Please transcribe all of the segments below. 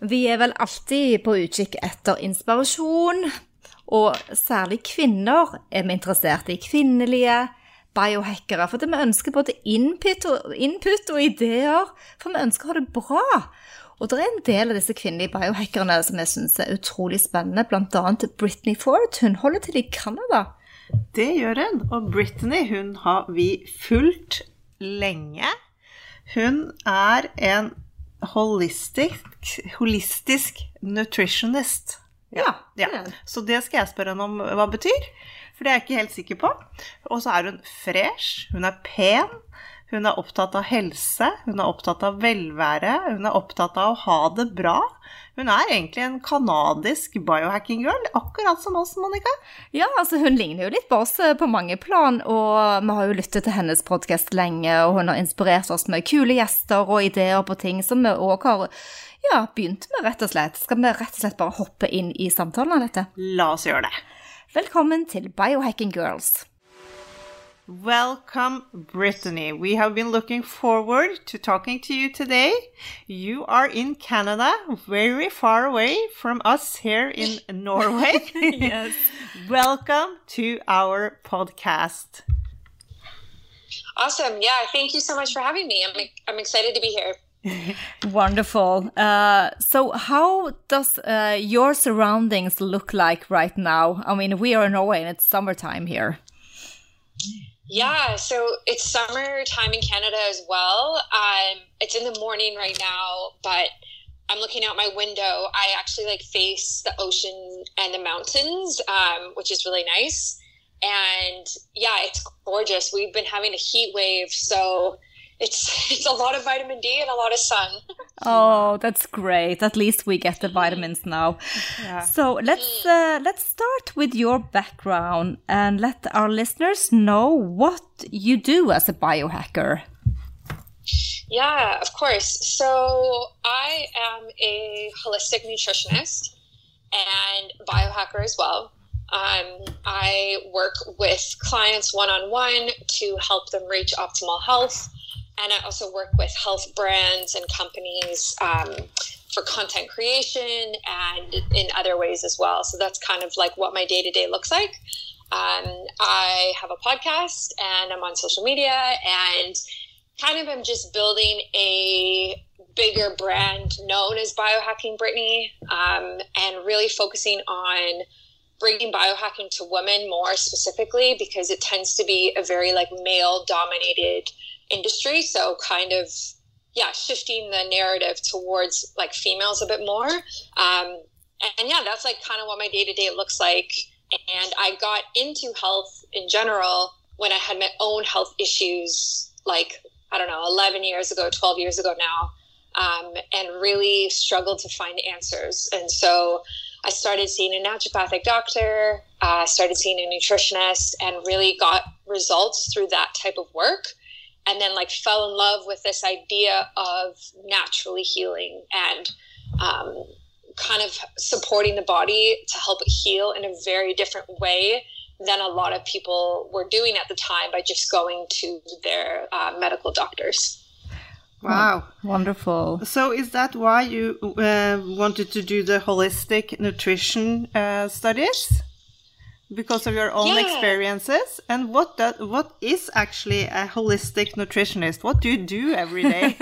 Vi er vel alltid på utkikk etter inspirasjon, og særlig kvinner er vi interessert i. Kvinnelige biohackere. For vi ønsker både input og, input og ideer, for vi ønsker å ha det bra. Og det er en del av disse kvinnelige biohackerne som jeg syns er utrolig spennende, bl.a. Britney Ford. Hun holder til i Canada. Det gjør hun. Og Britney hun har vi fulgt lenge. Hun er en holistisk, holistisk nutritionist. Ja, Ja. Så det skal jeg spørre henne om hva det betyr, for det er jeg ikke helt sikker på. Og så er hun fresh, hun er pen, hun er opptatt av helse, hun er opptatt av velvære, hun er opptatt av å ha det bra. Hun er egentlig en kanadisk biohacking girl, akkurat som oss, Monica. Ja, altså hun ligner jo litt på oss eh, på mange plan, og vi har jo lyttet til hennes podkast lenge, og hun har inspirert oss med kule gjester og ideer på ting som vi òg har ja, begynt med, rett og slett. Skal vi rett og slett bare hoppe inn i samtalen av dette? La oss gjøre det. Velkommen til Biohacking Girls. Welcome, Brittany. We have been looking forward to talking to you today. You are in Canada, very far away from us here in Norway. Yes. Welcome to our podcast. Awesome. Yeah. Thank you so much for having me. I'm, I'm excited to be here. Wonderful. Uh, so, how does uh, your surroundings look like right now? I mean, we are in Norway and it's summertime here. Yeah. So it's summertime in Canada as well. Um, it's in the morning right now, but I'm looking out my window. I actually like face the ocean and the mountains, um, which is really nice. And yeah, it's gorgeous. We've been having a heat wave, so it's it's a lot of vitamin D and a lot of sun. Oh, that's great. At least we get the vitamins now. So let's uh, let's start with your background and let our listeners know what you do as a biohacker. Yeah, of course. So I am a holistic nutritionist and biohacker as well. Um, I work with clients one on one to help them reach optimal health. And I also work with health brands and companies um, for content creation and in other ways as well. So that's kind of like what my day to day looks like. Um, I have a podcast and I'm on social media and kind of am just building a bigger brand known as Biohacking Brittany um, and really focusing on bringing biohacking to women more specifically because it tends to be a very like male dominated industry. So kind of yeah, shifting the narrative towards like females a bit more. Um, and yeah, that's like kind of what my day to day looks like. And I got into health in general when I had my own health issues, like, I don't know, 11 years ago, 12 years ago now, um, and really struggled to find answers. And so I started seeing a naturopathic doctor, uh, started seeing a nutritionist, and really got results through that type of work. And then, like, fell in love with this idea of naturally healing and um, kind of supporting the body to help it heal in a very different way than a lot of people were doing at the time by just going to their uh, medical doctors. Wow. Wonderful. So, is that why you uh, wanted to do the holistic nutrition uh, studies? Because of your own Yeah. experiences? And what that, what is actually a holistic nutritionist? What do you do every day?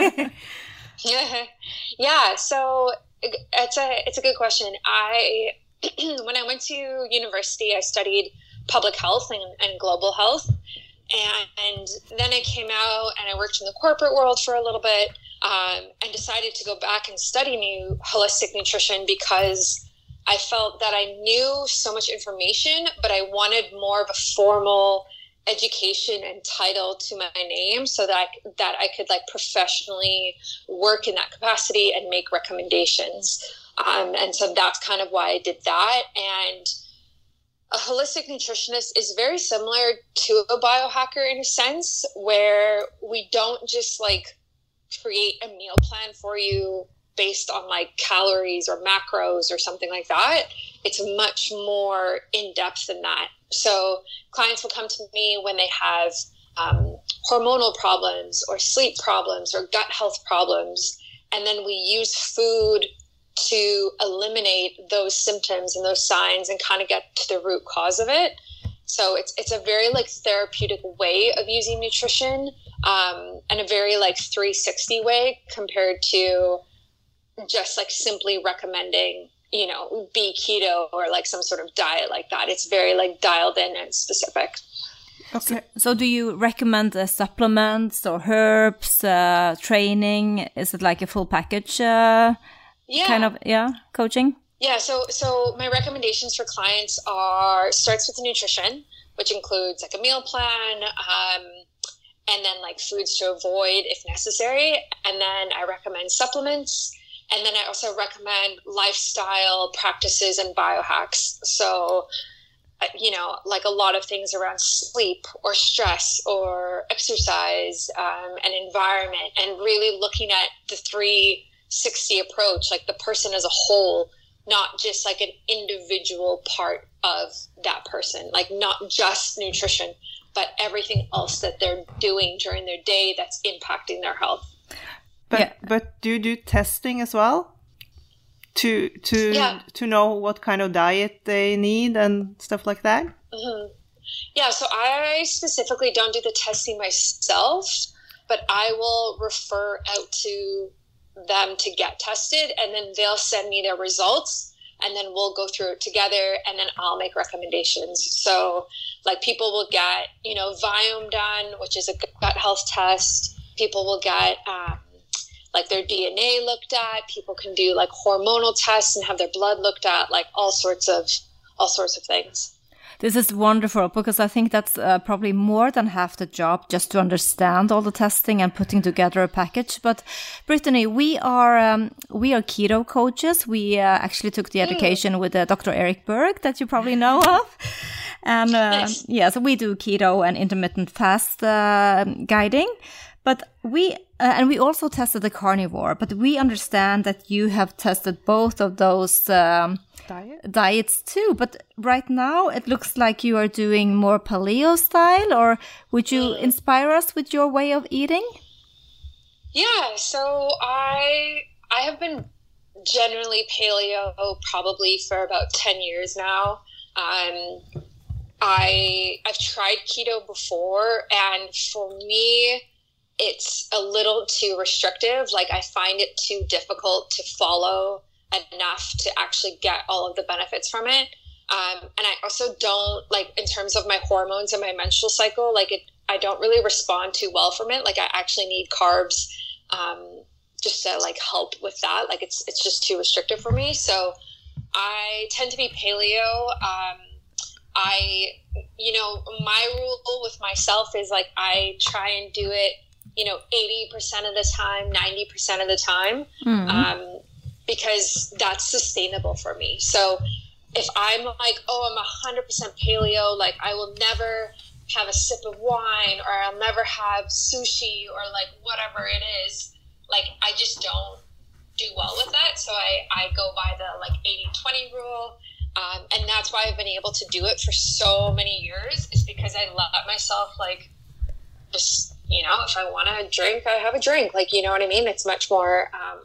yeah, yeah. so it's a it's a good question. I when I went to university, I studied public health and, and global health, and, and then I came out and I worked in the corporate world for a little bit, um, and decided to go back and study new holistic nutrition because I felt that I knew so much information, but I wanted more of a formal education and title to my name so that I, that I could like professionally work in that capacity and make recommendations. Um, and so that's kind of why I did that. And a holistic nutritionist is very similar to a biohacker in a sense, where we don't just like create a meal plan for you based on like calories or macros or something like that. It's much more in depth than that. So clients will come to me when they have um, hormonal problems or sleep problems or gut health problems. And then we use food to eliminate those symptoms and those signs and kind of get to the root cause of it. So it's it's a very like therapeutic way of using nutrition, um, and a very like 360 way compared to just like simply recommending you know be keto or like some sort of diet like that. It's very like dialed in and specific. Okay. So, so do you recommend uh, supplements or herbs, uh, training? Is it like a full package? Uh, Yeah. kind of yeah coaching Yeah, so so my recommendations for clients are starts with nutrition, which includes like a meal plan, um, and then like foods to avoid if necessary, and then I recommend supplements, and then I also recommend lifestyle practices and biohacks. So, uh, you know, like a lot of things around sleep or stress or exercise um, and environment, and really looking at the three sixty approach, like the person as a whole not just like an individual part of that person, like not just nutrition, but everything else that they're doing during their day that's impacting their health. But Yeah. but do you do testing as well? To to Yeah. to know what kind of diet they need and stuff like that? hmm Yeah, so I specifically don't do the testing myself, but I will refer out to them to get tested and then they'll send me their results and then we'll go through it together and then I'll make recommendations. So like people will get, you know, Viome done, which is a gut health test. People will get um, like their DNA looked at. People can do like hormonal tests and have their blood looked at, like all sorts of all sorts of things. this is wonderful because i think that's uh, probably more than half the job just to understand all the testing and putting together a package but brittany we are um, we are keto coaches we uh, actually took the education with uh, dr eric berg that you probably know of and uh, Nice. yeah so we do keto and intermittent fast uh, guiding but we uh, and we also tested the carnivore but we understand that you have tested both of those um, Diet? diets too but right now it looks like you are doing more paleo style or would you inspire us with your way of eating Yeah, so I I have been generally paleo probably for about 10 years now. Um I I've tried keto before and for me it's a little too restrictive. Like I find it too difficult to follow enough to actually get all of the benefits from it. Um, and I also don't like in terms of my hormones and my menstrual cycle, like it, I don't really respond too well from it. Like I actually need carbs, um, just to like help with that. Like it's, it's just too restrictive for me. So I tend to be paleo. Um, I, you know, my rule with myself is like I try and do it, you know, 80% of the time, 90% of the time um, because that's sustainable for me. So if I'm like, oh, I'm 100% paleo, like I will never have a sip of wine or I'll never have sushi or like whatever it is, like I just don't do well with that. So I, I go by the like 80 20 rule. Um, and that's why I've been able to do it for so many years is because I let myself like just you know if I want to drink I have a drink like you know what I mean it's much more um,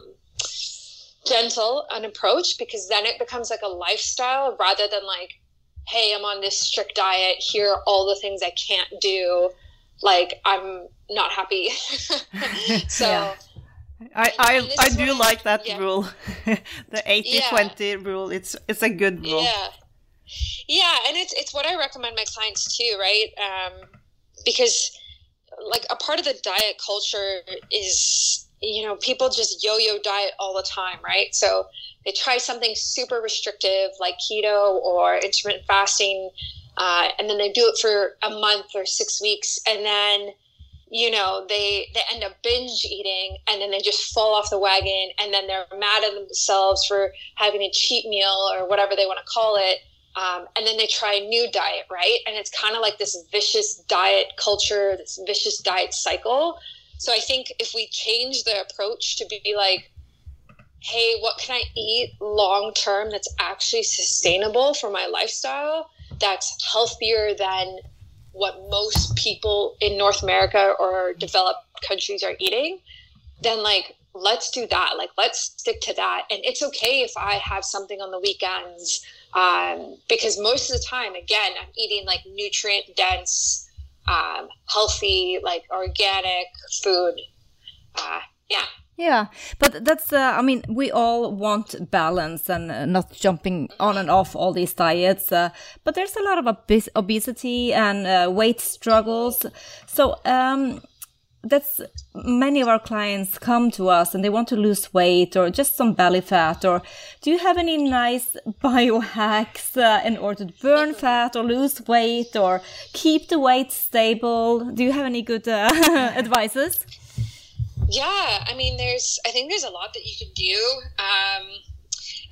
gentle an approach because then it becomes like a lifestyle rather than like hey I'm on this strict diet here are all the things I can't do like I'm not happy so Yeah. I, I, I do like that yeah. rule. the 80-20 rule. It's it's a good rule. Yeah. Yeah, and it's it's what I recommend my clients too, right? Um, because like a part of the diet culture is you know people just yo-yo diet all the time, right? So they try something super restrictive like keto or intermittent fasting, uh, and then they do it for a month or six weeks, and then you know they they end up binge eating and then they just fall off the wagon and then they're mad at themselves for having a cheat meal or whatever they want to call it um, and then they try a new diet right and it's kind of like this vicious diet culture this vicious diet cycle so i think if we change the approach to be like hey what can i eat long term that's actually sustainable for my lifestyle that's healthier than what most people in North America or developed countries are eating, then like let's do that. Like let's stick to that. And it's okay if I have something on the weekends. Um, because most of the time, again, I'm eating like nutrient dense, um, healthy, like organic food. Uh, yeah. Yeah, but that's, uh, I mean, we all want balance and uh, not jumping on and off all these diets. Uh, but there's a lot of obes obesity and uh, weight struggles. So, um, that's many of our clients come to us and they want to lose weight or just some belly fat or do you have any nice biohacks uh, in order to burn fat or lose weight or keep the weight stable do you have any good uh, advices yeah, I mean, there's, I think there's a lot that you can do. Um,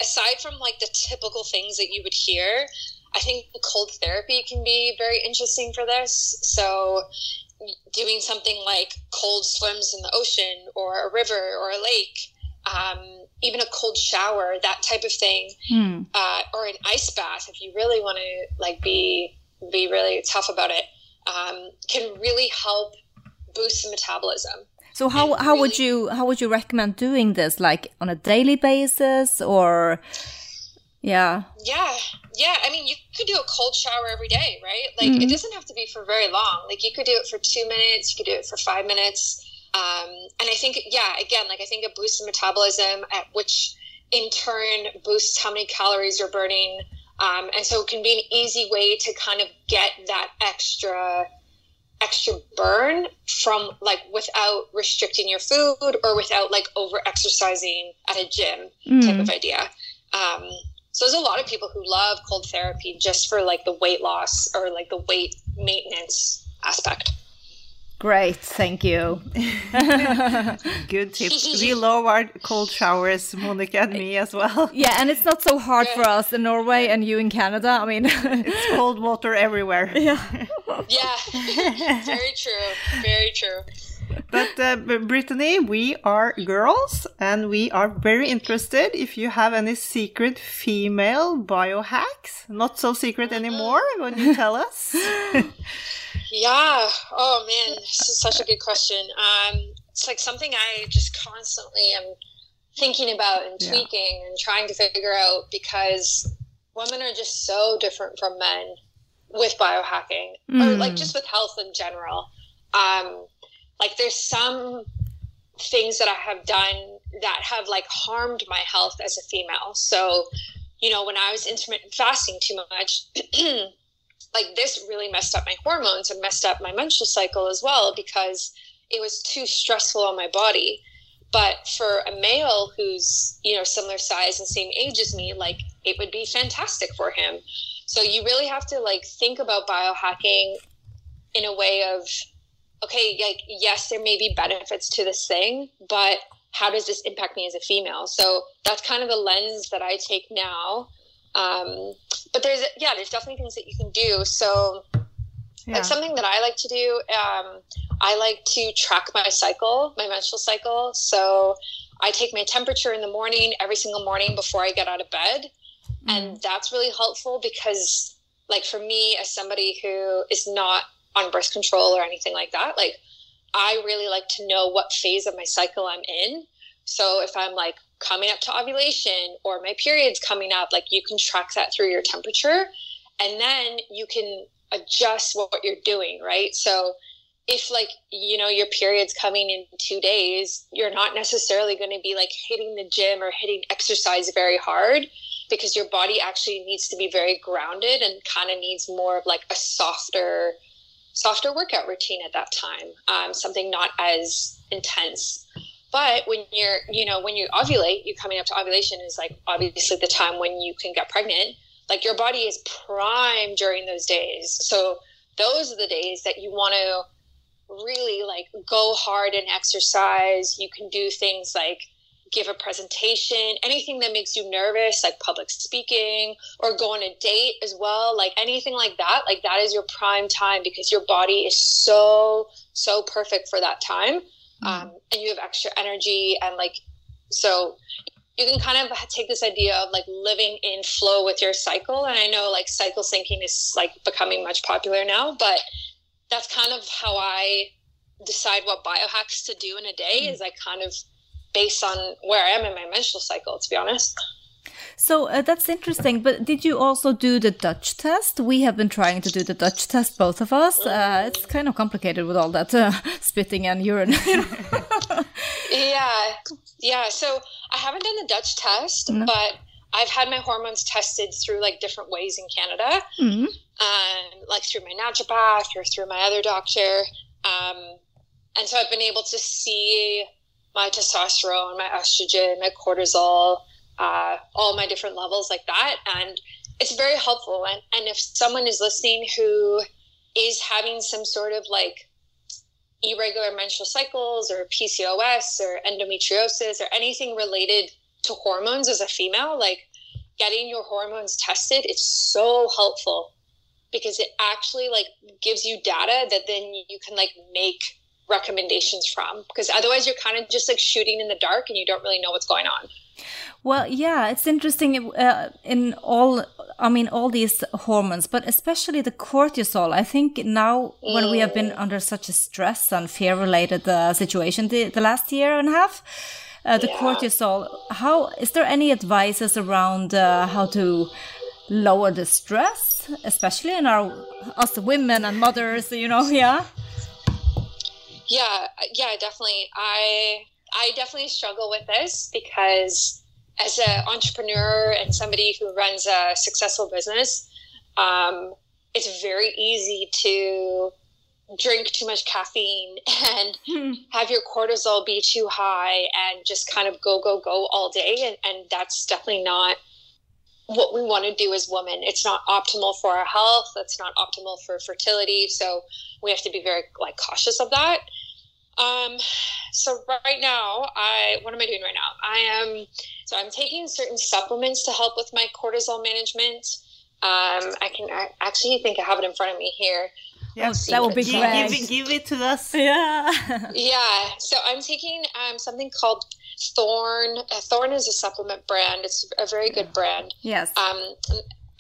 aside from like the typical things that you would hear, I think cold therapy can be very interesting for this. So, doing something like cold swims in the ocean or a river or a lake, um, even a cold shower, that type of thing, mm. uh, or an ice bath if you really want to like be be really tough about it, um, can really help boost the metabolism. So how how would you how would you recommend doing this? Like on a daily basis or yeah. Yeah. Yeah. I mean you could do a cold shower every day, right? Like mm-hmm. it doesn't have to be for very long. Like you could do it for two minutes, you could do it for five minutes. Um, and I think yeah, again, like I think it boosts the metabolism at which in turn boosts how many calories you're burning. Um, and so it can be an easy way to kind of get that extra extra burn from like without restricting your food or without like over exercising at a gym mm. type of idea. Um, so there's a lot of people who love cold therapy just for like the weight loss or like the weight maintenance aspect. Great, thank you. Good tips. We love our cold showers, Monica and me as well. Yeah, and it's not so hard for us in Norway and you in Canada. I mean, it's cold water everywhere. Yeah. Yeah, very true. Very true. But uh, Brittany, we are girls and we are very interested if you have any secret female biohacks. Not so secret anymore when you tell us. Yeah. Oh man, this is such a good question. Um, it's like something I just constantly am thinking about and tweaking yeah. and trying to figure out because women are just so different from men with biohacking mm. or like just with health in general. Um, like there's some things that I have done that have like harmed my health as a female. So, you know, when I was intermittent fasting too much, like this really messed up my hormones and messed up my menstrual cycle as well because it was too stressful on my body but for a male who's you know similar size and same age as me like it would be fantastic for him so you really have to like think about biohacking in a way of okay like yes there may be benefits to this thing but how does this impact me as a female so that's kind of the lens that i take now um, but there's yeah, there's definitely things that you can do. So yeah. like something that I like to do, um, I like to track my cycle, my menstrual cycle. So I take my temperature in the morning every single morning before I get out of bed. Mm-hmm. And that's really helpful because like for me as somebody who is not on birth control or anything like that, like I really like to know what phase of my cycle I'm in. So if I'm like coming up to ovulation or my period's coming up, like you can track that through your temperature and then you can adjust what you're doing, right? So if like you know your period's coming in two days you're not necessarily going to be like hitting the gym or hitting exercise very hard because your body actually needs to be very grounded and kind of needs more of like a softer softer workout routine at that time um, something not as intense but when you're, you know, when you ovulate, you coming up to ovulation is like obviously the time when you can get pregnant. Like your body is prime during those days. So those are the days that you want to really like go hard and exercise. You can do things like give a presentation, anything that makes you nervous, like public speaking or go on a date as well, like anything like that, like that is your prime time because your body is so, so perfect for that time. Mm-hmm. Um, and you have extra energy and like, so you can kind of take this idea of like living in flow with your cycle. And I know like cycle syncing is like becoming much popular now, but that's kind of how I decide what biohacks to do in a day mm. is I kind of based on where I am in my menstrual cycle, to be honest. So uh, that's interesting. But did you also do the Dutch test? We have been trying to do the Dutch test, both of us. Uh, it's kind of complicated with all that uh, spitting and urine. yeah, yeah. So I haven't done the Dutch test, no. but I've had my hormones tested through like different ways in Canada, mm-hmm. um, like through my naturopath or through my other doctor. Um, and so I've been able to see my testosterone, my estrogen, my cortisol, uh, all my different levels like that. And it's very helpful. And, and if someone is listening who is having some sort of like irregular menstrual cycles or PCOS or endometriosis or anything related to hormones as a female, like getting your hormones tested, it's so helpful because it actually like gives you data that then you can like make recommendations from because otherwise you're kind of just like shooting in the dark and you don't really know what's going on well yeah it's interesting uh, in all i mean all these hormones but especially the cortisol i think now mm. when we have been mm. under such a stress and fear related uh, situation the, the last year and a half uh, the yeah. cortisol how is there any advices around uh, how to lower the stress especially in our us women and mothers you know yeah yeah, yeah, definitely. I I definitely struggle with this because as an entrepreneur and somebody who runs a successful business, um, it's very easy to drink too much caffeine and hmm. have your cortisol be too high and just kind of go go go all day and, and that's definitely not what we want to do as women it's not optimal for our health that's not optimal for fertility so we have to be very like cautious of that um, so right now, I what am I doing right now? I am so I'm taking certain supplements to help with my cortisol management. Um, I can I actually think I have it in front of me here. Yeah, oh, that will be great. Give, give, it to us. Yeah. yeah. So I'm taking um, something called Thorne. Uh, Thorne is a supplement brand. It's a very good brand. Yes. Um,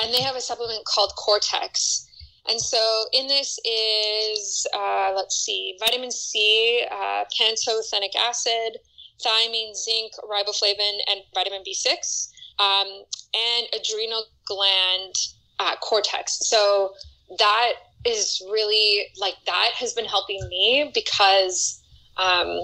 and they have a supplement called Cortrex. And so in this is, uh, let's see, vitamin C, uh, pantothenic acid, thiamine, zinc, riboflavin, and vitamin B6, um, and adrenal gland uh, cortex. So that is really like that has been helping me because um,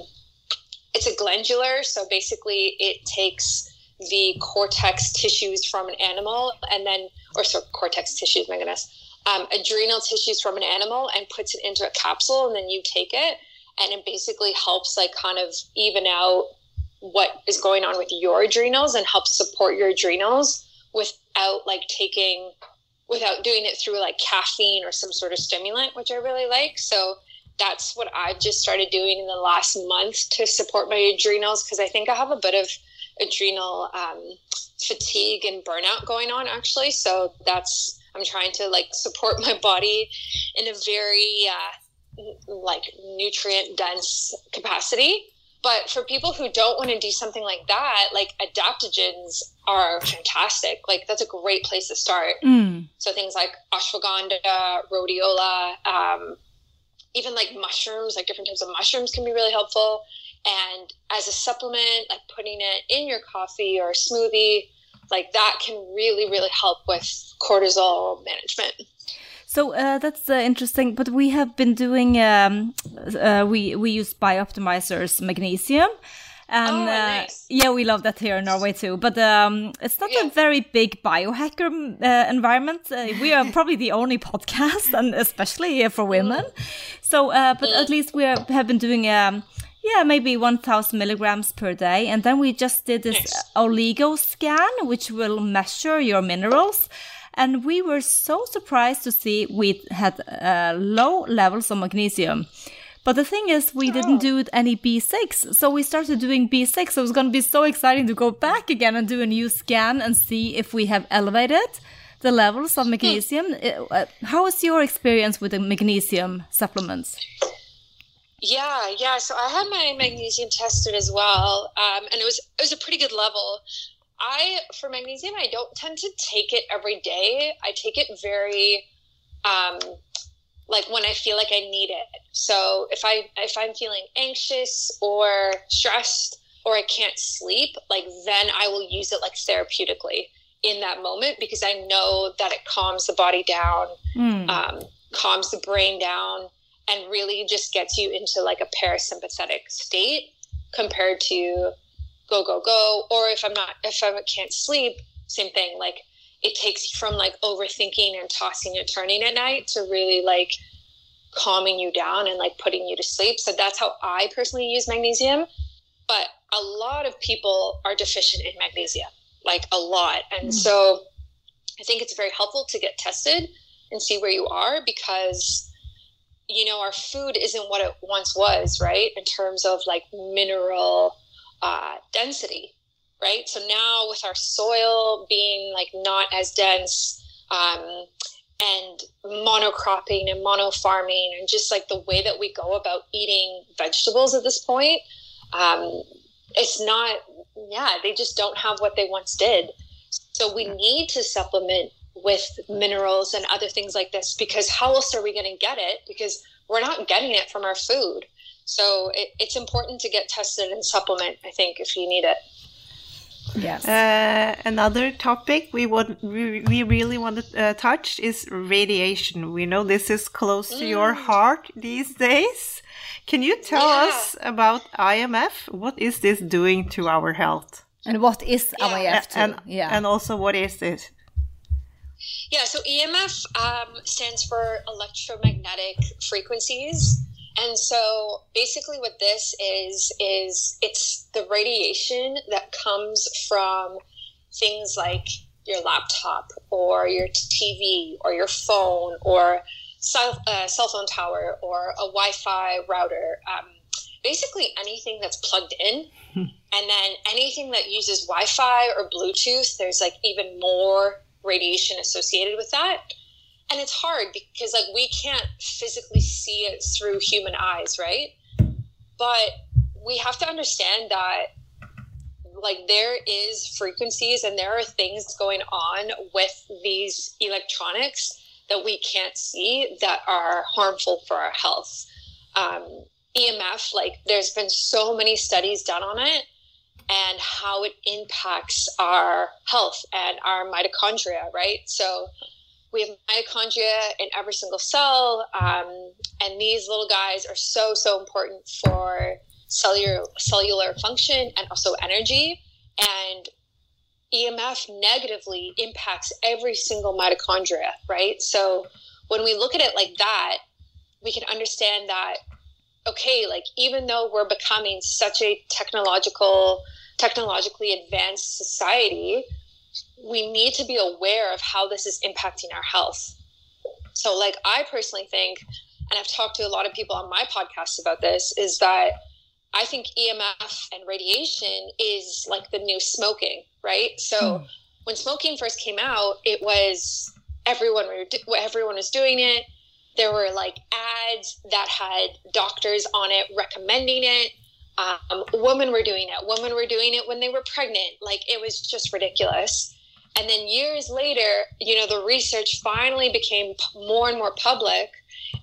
it's a glandular. So basically, it takes the cortex tissues from an animal and then, or so cortex tissues, my goodness um, adrenal tissues from an animal and puts it into a capsule and then you take it and it basically helps like kind of even out what is going on with your adrenals and helps support your adrenals without like taking without doing it through like caffeine or some sort of stimulant which i really like so that's what i've just started doing in the last month to support my adrenals because i think i have a bit of adrenal um, fatigue and burnout going on actually so that's I'm trying to like support my body in a very uh, like nutrient dense capacity. But for people who don't want to do something like that, like adaptogens are fantastic. Like that's a great place to start. Mm. So things like ashwagandha, rhodiola, um, even like mushrooms, like different types of mushrooms can be really helpful. And as a supplement, like putting it in your coffee or smoothie, like that can really really help with cortisol management. So uh, that's uh, interesting. But we have been doing um, uh, we we use bioptimizers magnesium and oh, uh, yeah we love that here in norway too but um, it's not yeah. a very big biohacker uh, environment uh, we are probably the only podcast and especially for women mm. so but mm. at least we are, have been doing um, yeah, maybe 1000 milligrams per day. And then we just did this nice. oligo scan, which will measure your minerals. And we were so surprised to see we had uh, low levels of magnesium. But the thing is, we didn't do any B6, so we started doing B6. So it's going to be so exciting to go back again and do a new scan and see if we have elevated the levels of magnesium. Uh, How is your experience with the magnesium supplements? Yeah, yeah. So I had my magnesium tested as well, um, and it was it was a pretty good level. I for magnesium, I don't tend to take it every day. I take it very, um, like when I feel like I need it. So if I if I'm feeling anxious or stressed or I can't sleep, like then I will use it like therapeutically in that moment because I know that it calms the body down, Mm. um, calms the brain down, and really just gets you into like a parasympathetic state compared to go go go. Or if I'm not, if I can't sleep, same thing. Like it takes you from like overthinking and tossing and turning at night to really like calming you down and like putting you to sleep. So that's how I personally use magnesium. But a lot of people are deficient in magnesium, like a lot. And so I think it's very helpful to get tested and see where you are because you know our food isn't what it once was right in terms of like mineral uh, density right? So now with our soil being like not as dense um, and monocropping and monofarming and just like the way that we go about eating vegetables at this point um, it's not yeah they just don't have what they once did. So we need to supplement with minerals and other things like this because how else are we going to get it? Because we're not getting it from our food. So it, it's important to get tested and supplement i think if you need it Yes. Uh, another topic we would we, we really want to uh, touch is radiation. We know this is close to your heart these days. Can you tell Yeah. us about EMF? What is this doing to our health? and what is EMF too? and yeah. and also what is it? Yeah, so EMF um, stands for electromagnetic frequencies. And so basically what this is is it's the radiation that comes from things like your laptop or your TV or your phone or cell, uh, cell phone tower or a Wi-Fi router. Um, basically anything that's plugged in. and then anything that uses Wi-Fi or Bluetooth, there's like even more radiation associated with that and it's hard because like we can't physically see it through human eyes right but we have to understand that like there is frequencies and there are things going on with these electronics that we can't see that are harmful for our health um, emf like there's been so many studies done on it and how it impacts our health and our mitochondria, right? So we have mitochondria in every single cell, um, and these little guys are so so important for cellular cellular function and also energy. And EMF negatively impacts every single mitochondria, right? So when we look at it like that, we can understand that okay, like even though we're becoming such a technological, technologically advanced society, we need to be aware of how this is impacting our health. So, like, I personally think, and I've talked to a lot of people on my podcast about this, is that I think EMF and radiation is like the new smoking, right? So, hmm. when smoking first came out, it was everyone were everyone was doing it there were like ads that had doctors on it recommending it um, women were doing it. Women were doing it when they were pregnant. Like it was just ridiculous. And then years later you know the research finally became p- more and more public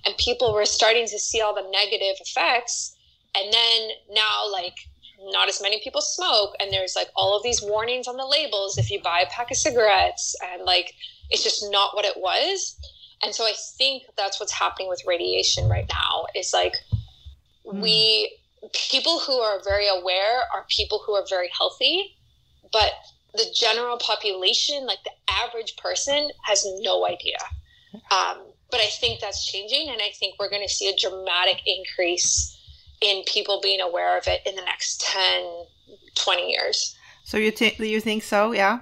and people were starting to see all the negative effects. And then now like not as many people smoke and there's like all of these warnings on the labels if you buy a pack of cigarettes and like it's just not what it was. And so i think that's what's happening with radiation right now is like we people who are very aware are people who are very healthy but the general population like the average person has no idea um, but i think that's changing and i think we're going to see a dramatic increase in people being aware of it in the next 10 20 years So you think you think so? Yeah,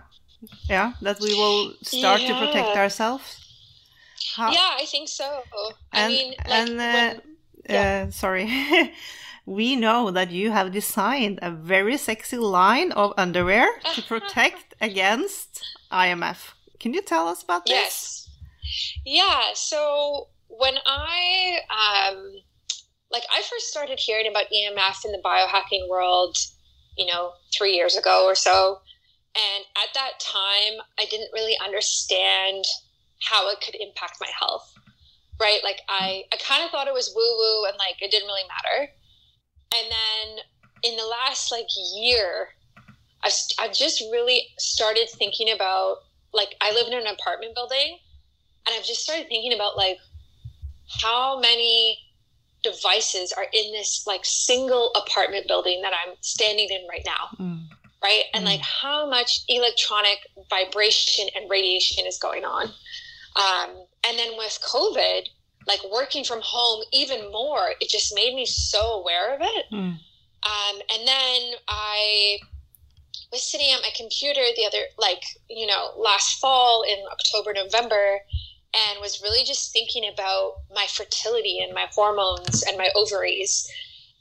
yeah. That we will start to protect ourselves. How- yeah i think so i mean like and uh, when, uh, sorry. we know that you have designed a very sexy line of underwear to protect against EMF. Can you tell us about this? Yes. Yeah. So when I um, like I first started hearing about EMF in the biohacking world, you know, three years ago or so, and at that time I didn't really understand how it could impact my health. Right? Like I, I kind of thought it was woo woo and like it didn't really matter. And then in the last like year, I've, I've just really started thinking about like I live in an apartment building and I've just started thinking about like how many devices are in this like single apartment building that I'm standing in right now. Mm. Right. And mm. like how much electronic vibration and radiation is going on. Um, and then with COVID, like working from home even more, it just made me so aware of it. Mm. Um, and then I was sitting at my computer the other, like, you know, last fall in October, November, and was really just thinking about my fertility and my hormones and my ovaries.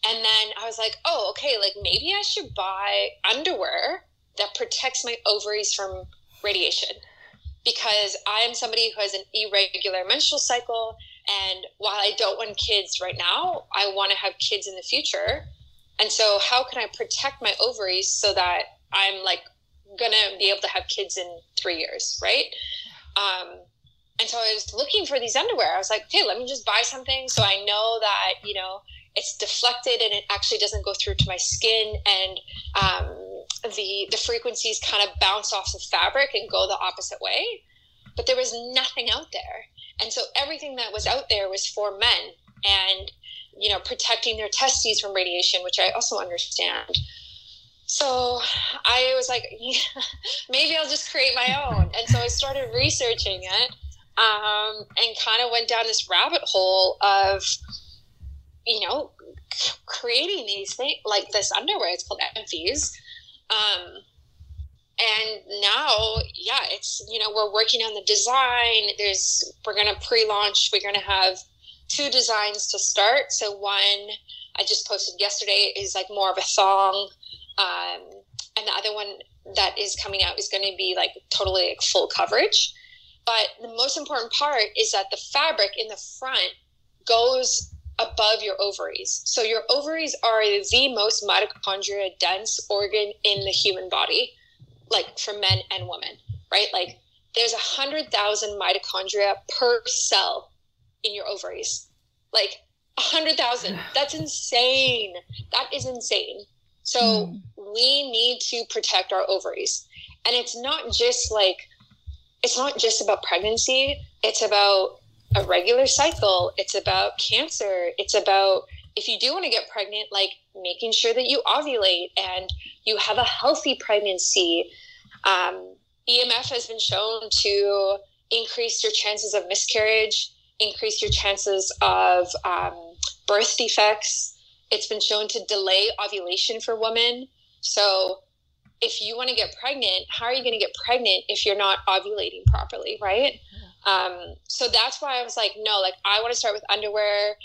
And then I was like, oh, okay, like maybe I should buy underwear that protects my ovaries from radiation because I am somebody who has an irregular menstrual cycle. And while I don't want kids right now, I want to have kids in the future. And so, how can I protect my ovaries so that I'm like gonna be able to have kids in three years, right? Um, and so I was looking for these underwear. I was like, okay, let me just buy something so I know that you know it's deflected and it actually doesn't go through to my skin and um, the the frequencies kind of bounce off the fabric and go the opposite way. But there was nothing out there, and so everything that was out there was for men and you know protecting their testes from radiation, which I also understand. So I was like, maybe I'll just create my own. And so I started researching it um, and kind of went down this rabbit hole of, you know, creating these things like this underwear. It's called Emphies. Um, and now, yeah, it's, you know, we're working on the design. There's, we're going to pre launch, we're going to have two designs to start. So one I just posted yesterday is like more of a thong um, and the other one that is coming out is going to be like totally like full coverage. But the most important part is that the fabric in the front goes above your ovaries. So your ovaries are the most mitochondria dense organ in the human body, like for men and women, right? Like there's a hundred thousand mitochondria per cell in your ovaries. Like a hundred thousand. That's insane. That is insane. So mm. we need to protect our ovaries. And it's not just like, it's not just about pregnancy, it's about a regular cycle, it's about cancer, it's about if you do want to get pregnant, like making sure that you ovulate and you have a healthy pregnancy. Um, EMF has been shown to increase your chances of miscarriage, increase your chances of um, birth defects, it's been shown to delay ovulation for women. So if you want to get pregnant, how are you going to get pregnant if you're not ovulating properly, right? Um, so that's why I was like, no, like I want to start with underwear.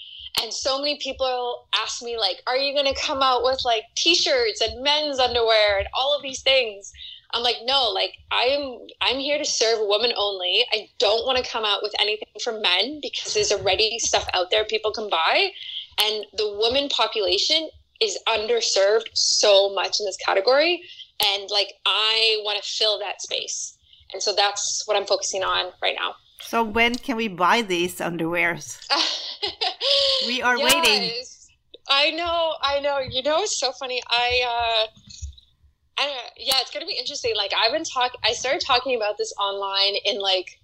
And so many people ask me, like, are you going to come out with like t-shirts and men's underwear and all of these things? I'm like, no, like I am I'm here to serve women only. I don't want to come out with anything for men because there's already stuff out there people can buy. And the woman population is underserved so much in this category. And like, I want to fill that space. And so that's what I'm focusing on right now. So when can we buy these underwears? we are yes, waiting. I know, I know. You know, it's so funny. I, uh, I yeah, it's gonna be interesting. Like I've been talking, I started talking about this online in like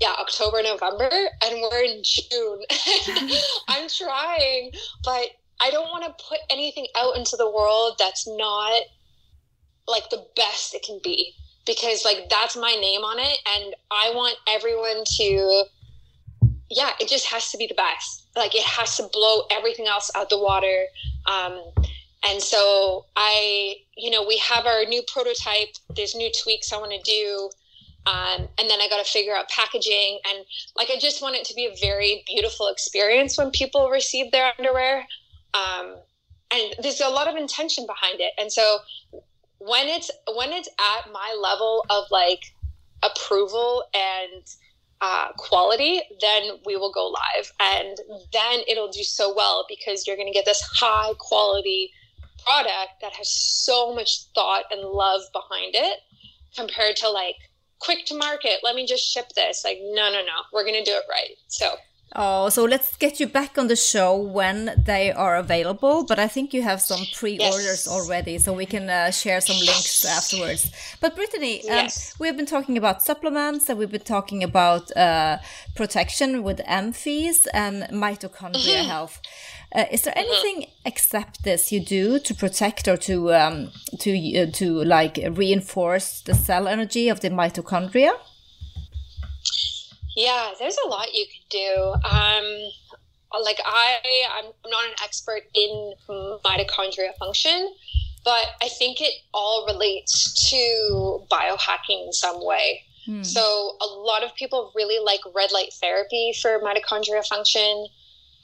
yeah, October, November, and we're in June. I'm trying, but I don't want to put anything out into the world that's not like the best it can be because like that's my name on it and I want everyone to yeah, it just has to be the best. Like it has to blow everything else out the water. Um, and so I, you know, we have our new prototype. There's new tweaks I want to do Um, and then I got to figure out packaging. And like, I just want it to be a very beautiful experience when people receive their underwear. Um, and there's a lot of intention behind it. And so when it's, when it's at my level of like approval and, uh, quality, then we will go live. And then it'll do so well because you're going to get this high quality product that has so much thought and love behind it compared to like quick to market. Let me just ship this. Like, no, no, no. We're going to do it right. So Oh, so let's get you back on the show when they are available. But I think you have some pre-orders Yes. already, so we can uh, share some links afterwards. But Brittany, um, we've been talking about supplements, and we've been talking about uh, protection with EMFs and mitochondria Mm-hmm. health. Uh, is there anything except this you do to protect or to um, to uh, to like reinforce the cell energy of the mitochondria? Yeah, there's a lot you can do. Um, like I, I'm I'm not an expert in mitochondria function, but I think it all relates to biohacking in some way. So a lot of people really like red light therapy for mitochondria function.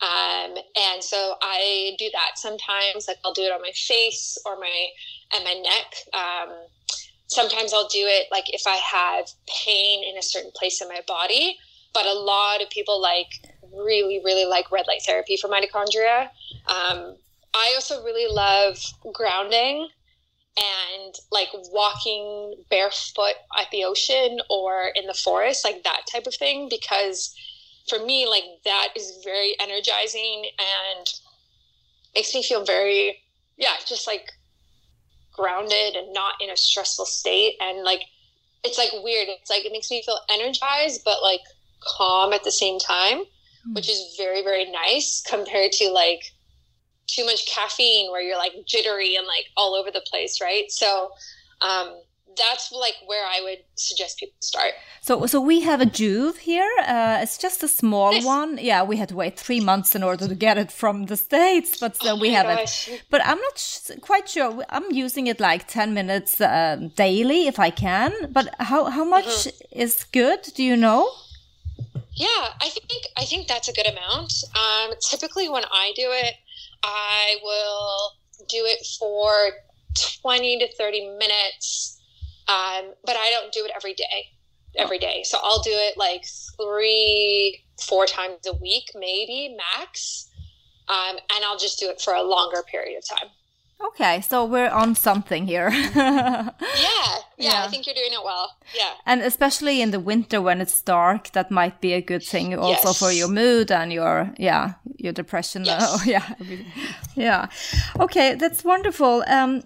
Um, and so I do that sometimes. Like I'll do it on my face or my and my neck. Um, sometimes I'll do it like if I have pain in a certain place in my body. But a lot of people like really, really like red light therapy for mitochondria. Um, I also really love grounding and like walking barefoot at the ocean or in the forest, like that type of thing, because for me, like that is very energizing and makes me feel very, yeah, just like grounded and not in a stressful state. And like, it's like weird. It's like it makes me feel energized, but like calm at the same time, which is very, very nice compared to like too much caffeine where you're like jittery and like all over the place, right? So, um, that's like where I would suggest people start. So, so we have a Joovv here. Uh, it's just a small Nice. one. Yeah, we had to wait three months in order to get it from the states, but so we have gosh. it. But I'm not quite sure. I'm using it like ten minutes uh, daily if I can. But how how much Mm-hmm. is good? Do you know? Yeah, I think I think that's a good amount. Um, typically, when I do it, I will do it for twenty to thirty minutes, um, but I don't do it every day. Every day, so I'll do it like three, four times a week, maybe max, um, and I'll just do it for a longer period of time. Okay, so we're on something here. Yeah, yeah, Yeah. I think you're doing it well. Yeah. And especially in the winter when it's dark, that might be a good thing also for your mood and your yeah your depression. Yes. Oh, yeah, yeah. Okay, that's wonderful. Um,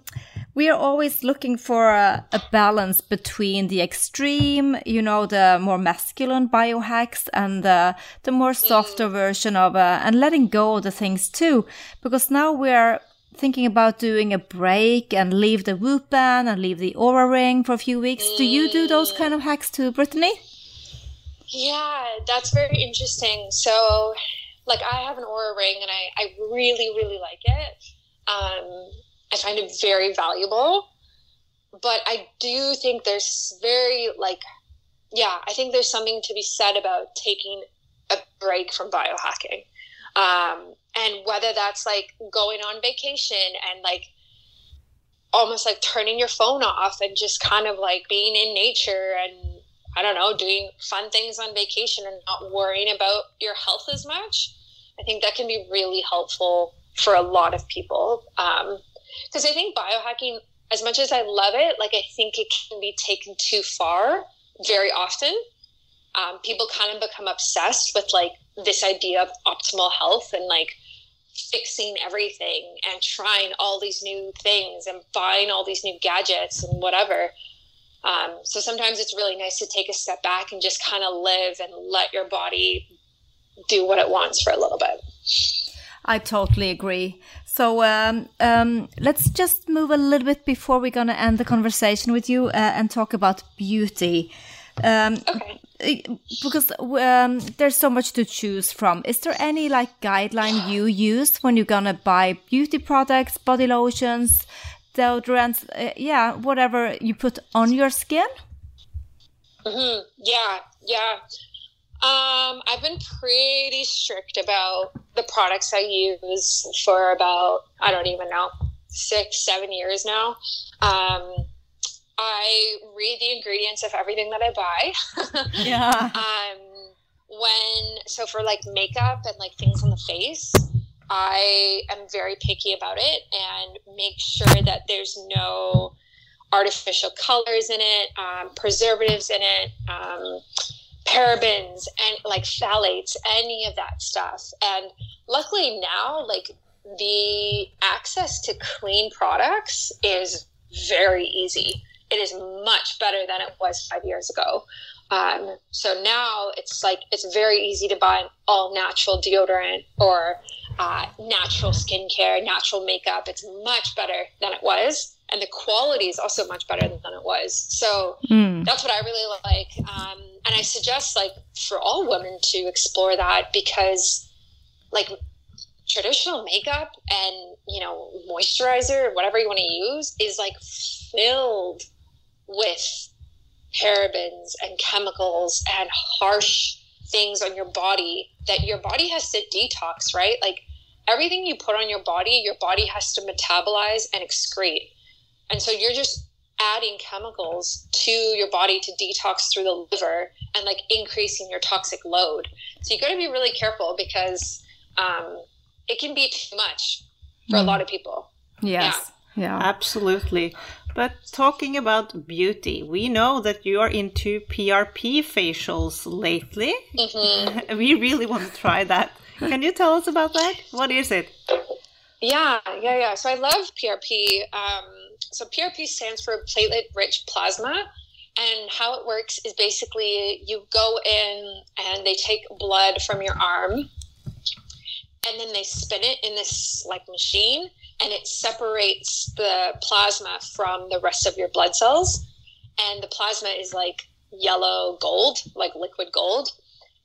we are always looking for a, a balance between the extreme, you know, the more masculine biohacks and the the more softer version of uh, and letting go of the things too, because now we're thinking about doing a break and leave the whoop band and leave the Oura ring for a few weeks. Do you do those kind of hacks too, Brittany? Yeah, that's very interesting. So, like, I have an Oura ring and I, I really, really like it. Um, I find it very valuable. But I do think there's very, like, yeah, I think there's something to be said about taking a break from biohacking. Um, and whether that's like going on vacation and like almost like turning your phone off and just kind of like being in nature and I don't know, doing fun things on vacation and not worrying about your health as much. I think that can be really helpful for a lot of people. Because I think biohacking, as much as I love it, like I think it can be taken too far very often. Um, people kind of become obsessed with like this idea of optimal health and like fixing everything and trying all these new things and buying all these new gadgets and whatever. Um, so sometimes it's really nice to take a step back and just kind of live and let your body do what it wants for a little bit. I totally agree. So um, um, let's just move a little bit before we're going to end the conversation with you uh, and talk about beauty. Um, Okay. Because um, there's so much to choose from. Is there any like guideline you use when you're gonna buy beauty products, body lotions, deodorants, uh, yeah, whatever you put on your skin? hmm Yeah, yeah. Um, I've been pretty strict about the products I use for about I don't even know six, seven years now. Um, I read the ingredients of everything that I buy. Yeah. um, when so for like makeup and like things on the face, I am very picky about it and make sure that there's no artificial colors in it, um, preservatives in it, um, parabens, and like phthalates, any of that stuff. And luckily now, like the access to clean products is very easy. It is much better than it was five years ago. Um, so now it's like it's very easy to buy an all natural deodorant or uh, natural skincare, natural makeup. It's much better than it was, and the quality is also much better than it was. So Mm. that's what I really like, um, and I suggest like for all women to explore that because like traditional makeup and you know moisturizer whatever you want to use is like filled with parabens and chemicals and harsh things on your body that your body has to detox right like everything you put on your body your body has to metabolize and excrete and so you're just adding chemicals to your body to detox through the liver and like increasing your toxic load so you got to be really careful because um, it can be too much for a Mm. lot of people Yes. Yeah. Absolutely. But talking about beauty, we know that you are into PRP facials lately. hmm We really want to try that. Can you tell us about that? What is it? Yeah, yeah, yeah. So I love PRP. Um, so PRP stands for platelet rich plasma. And how it works is basically you go in and they take blood from your arm and then they spin it in this like machine and it separates the plasma from the rest of your blood cells. And the plasma is like yellow gold, like liquid gold.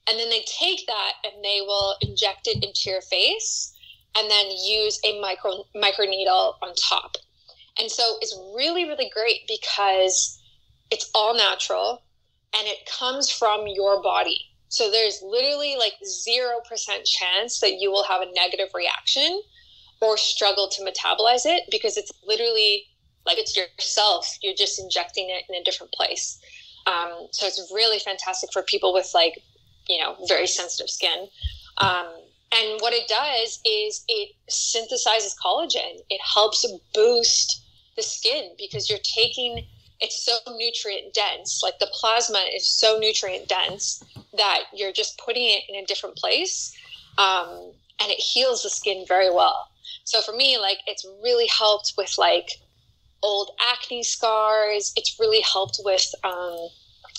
And then they take that and they will inject it into your face and then use a micro microneedle on top. And so it's really, really great because it's all natural and it comes from your body. So there's literally like 0% chance that you will have a negative reaction or struggle to metabolize it because it's literally like it's yourself. You're just injecting it in a different place. Um, so it's really fantastic for people with like, you know, very sensitive skin. Um, and what it does is it synthesizes collagen. It helps boost the skin because you're taking it's so nutrient dense. Like the plasma is so nutrient dense that you're just putting it in a different place, um, and it heals the skin very well. So for me, like it's really helped with like old acne scars. It's really helped with um,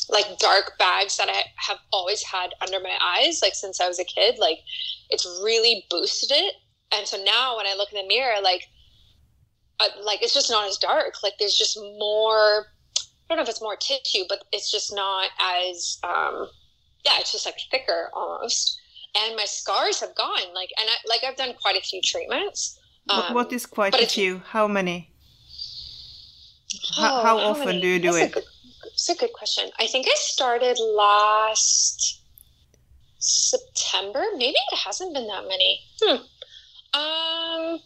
like dark bags that I have always had under my eyes, like since I was a kid. Like it's really boosted it. And so now when I look in the mirror, like, uh, like it's just not as dark. Like there's just more. I don't know if it's more tissue, but it's just not as. Um, yeah, it's just like thicker almost. And my scars have gone. Like, and I like I've done quite a few treatments. What- Um, what is quite a few? How many? How, Oh, how often many? do you do That's a it? good- That's a good question. I think I started last September. Maybe it hasn't been that many. Hmm. Um.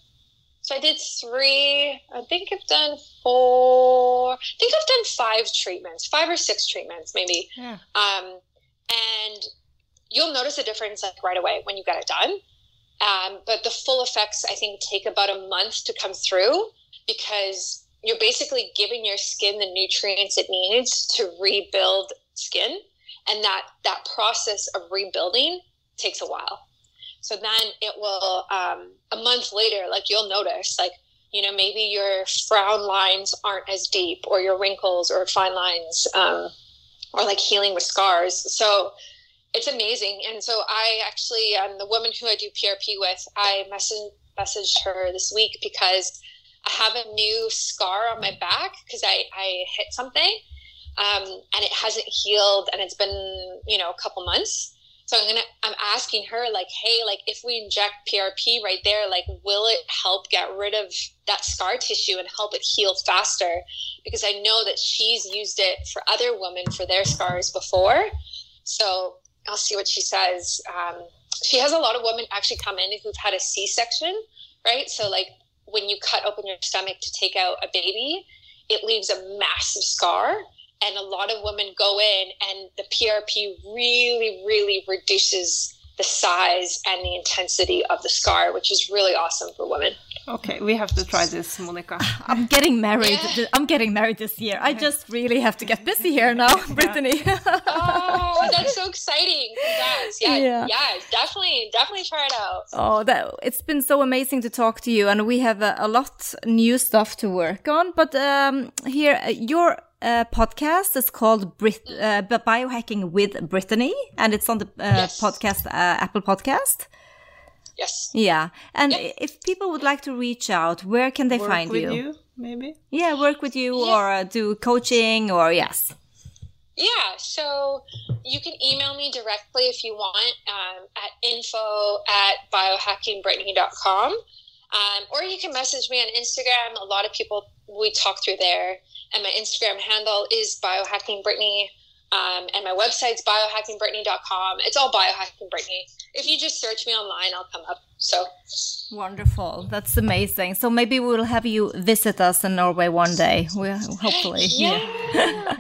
So I did three. I think I've done four. I think I've done five treatments, five or six treatments, maybe. Yeah. Um, and you'll notice a difference like right away when you get it done. Um, but the full effects, I think, take about a month to come through because you're basically giving your skin the nutrients it needs to rebuild skin, and that that process of rebuilding takes a while. So then it will um, a month later, like you'll notice, like you know maybe your frown lines aren't as deep, or your wrinkles or fine lines, um, or like healing with scars. So it's amazing. And so I actually, um, the woman who I do PRP with, I messaged messaged her this week because I have a new scar on my back because I, I hit something um, and it hasn't healed and it's been, you know, a couple months. So I'm gonna I'm asking her like, hey, like if we inject PRP right there, like will it help get rid of that scar tissue and help it heal faster? Because I know that she's used it for other women for their scars before. So I'll see what she says. Um, she has a lot of women actually come in who've had a C-section, right? So like when you cut open your stomach to take out a baby, it leaves a massive scar and a lot of women go in and the PRP really, really reduces the size and the intensity of the scar, which is really awesome for women. Okay, we have to try this, Monica. I'm getting married. Yeah. I'm getting married this year. I just really have to get busy here now, Brittany. Oh, that's so exciting! Congrats. Yeah, Yeah. yeah, definitely, definitely try it out. Oh, that it's been so amazing to talk to you, and we have a, a lot new stuff to work on. But um, here, uh, your uh, podcast is called Brit- uh, Biohacking with Brittany, and it's on the uh, Yes. podcast uh, Apple Podcast. Yes. Yeah, and Yeah. if people would like to reach out, where can they Work find with you? you, maybe? Yeah, work with you Yeah. or uh, do coaching or yes. Yeah, so you can email me directly if you want um, at info at biohackingbrittany.com. Um, or you can message me on Instagram. A lot of people, we talk through there. And my Instagram handle is biohackingbrittany. Um, and my website's biohackingbrittany.com. It's all biohacking Brittany. If you just search me online, I'll come up. So, Wonderful. That's amazing. So maybe we'll have you visit us in Norway one day. We hopefully. yeah.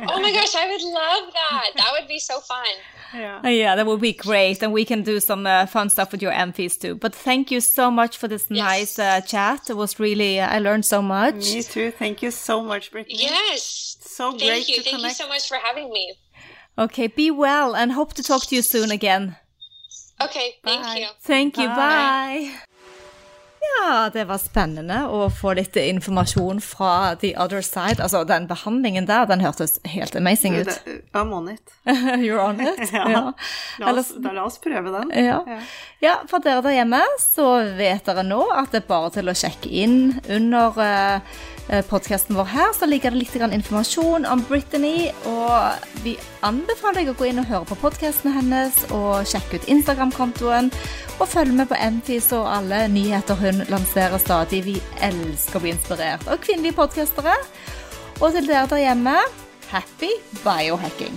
oh my gosh, I would love that. That would be so fun. Yeah. Uh, Yeah, that would be great. And we can do some uh, fun stuff with your EMFs too. But thank you so much for this nice uh, chat. It was really, uh, I learned so much. Me too. Thank you so much, Brittany. Yes. So Thank great you. to Thank you so much for having me. Okay, be well and hope to talk to you soon again. Okay, thank Bye. you. Thank you, Bye. bye. Ja, det var spennende å få litt informasjon fra the other side. Altså, den behandlingen der, den hørtes helt amazing ut. I'm on it. You're on it? Ja. La oss, da la oss prøve den. Ja. Ja. ja, for dere der hjemme så vet dere nå at det er bare til å sjekke inn under uh, podkasten vår her, så ligger det litt informasjon om Brittany, og vi anbefaler deg å gå inn og høre på podkastene hennes, og sjekke ut Instagram-kontoen, og følge med på Enfis og alle nyheter hun lanserer stadig. Vi elsker å bli inspirert av kvinnelige podkastere. Og til dere der hjemme, happy biohacking!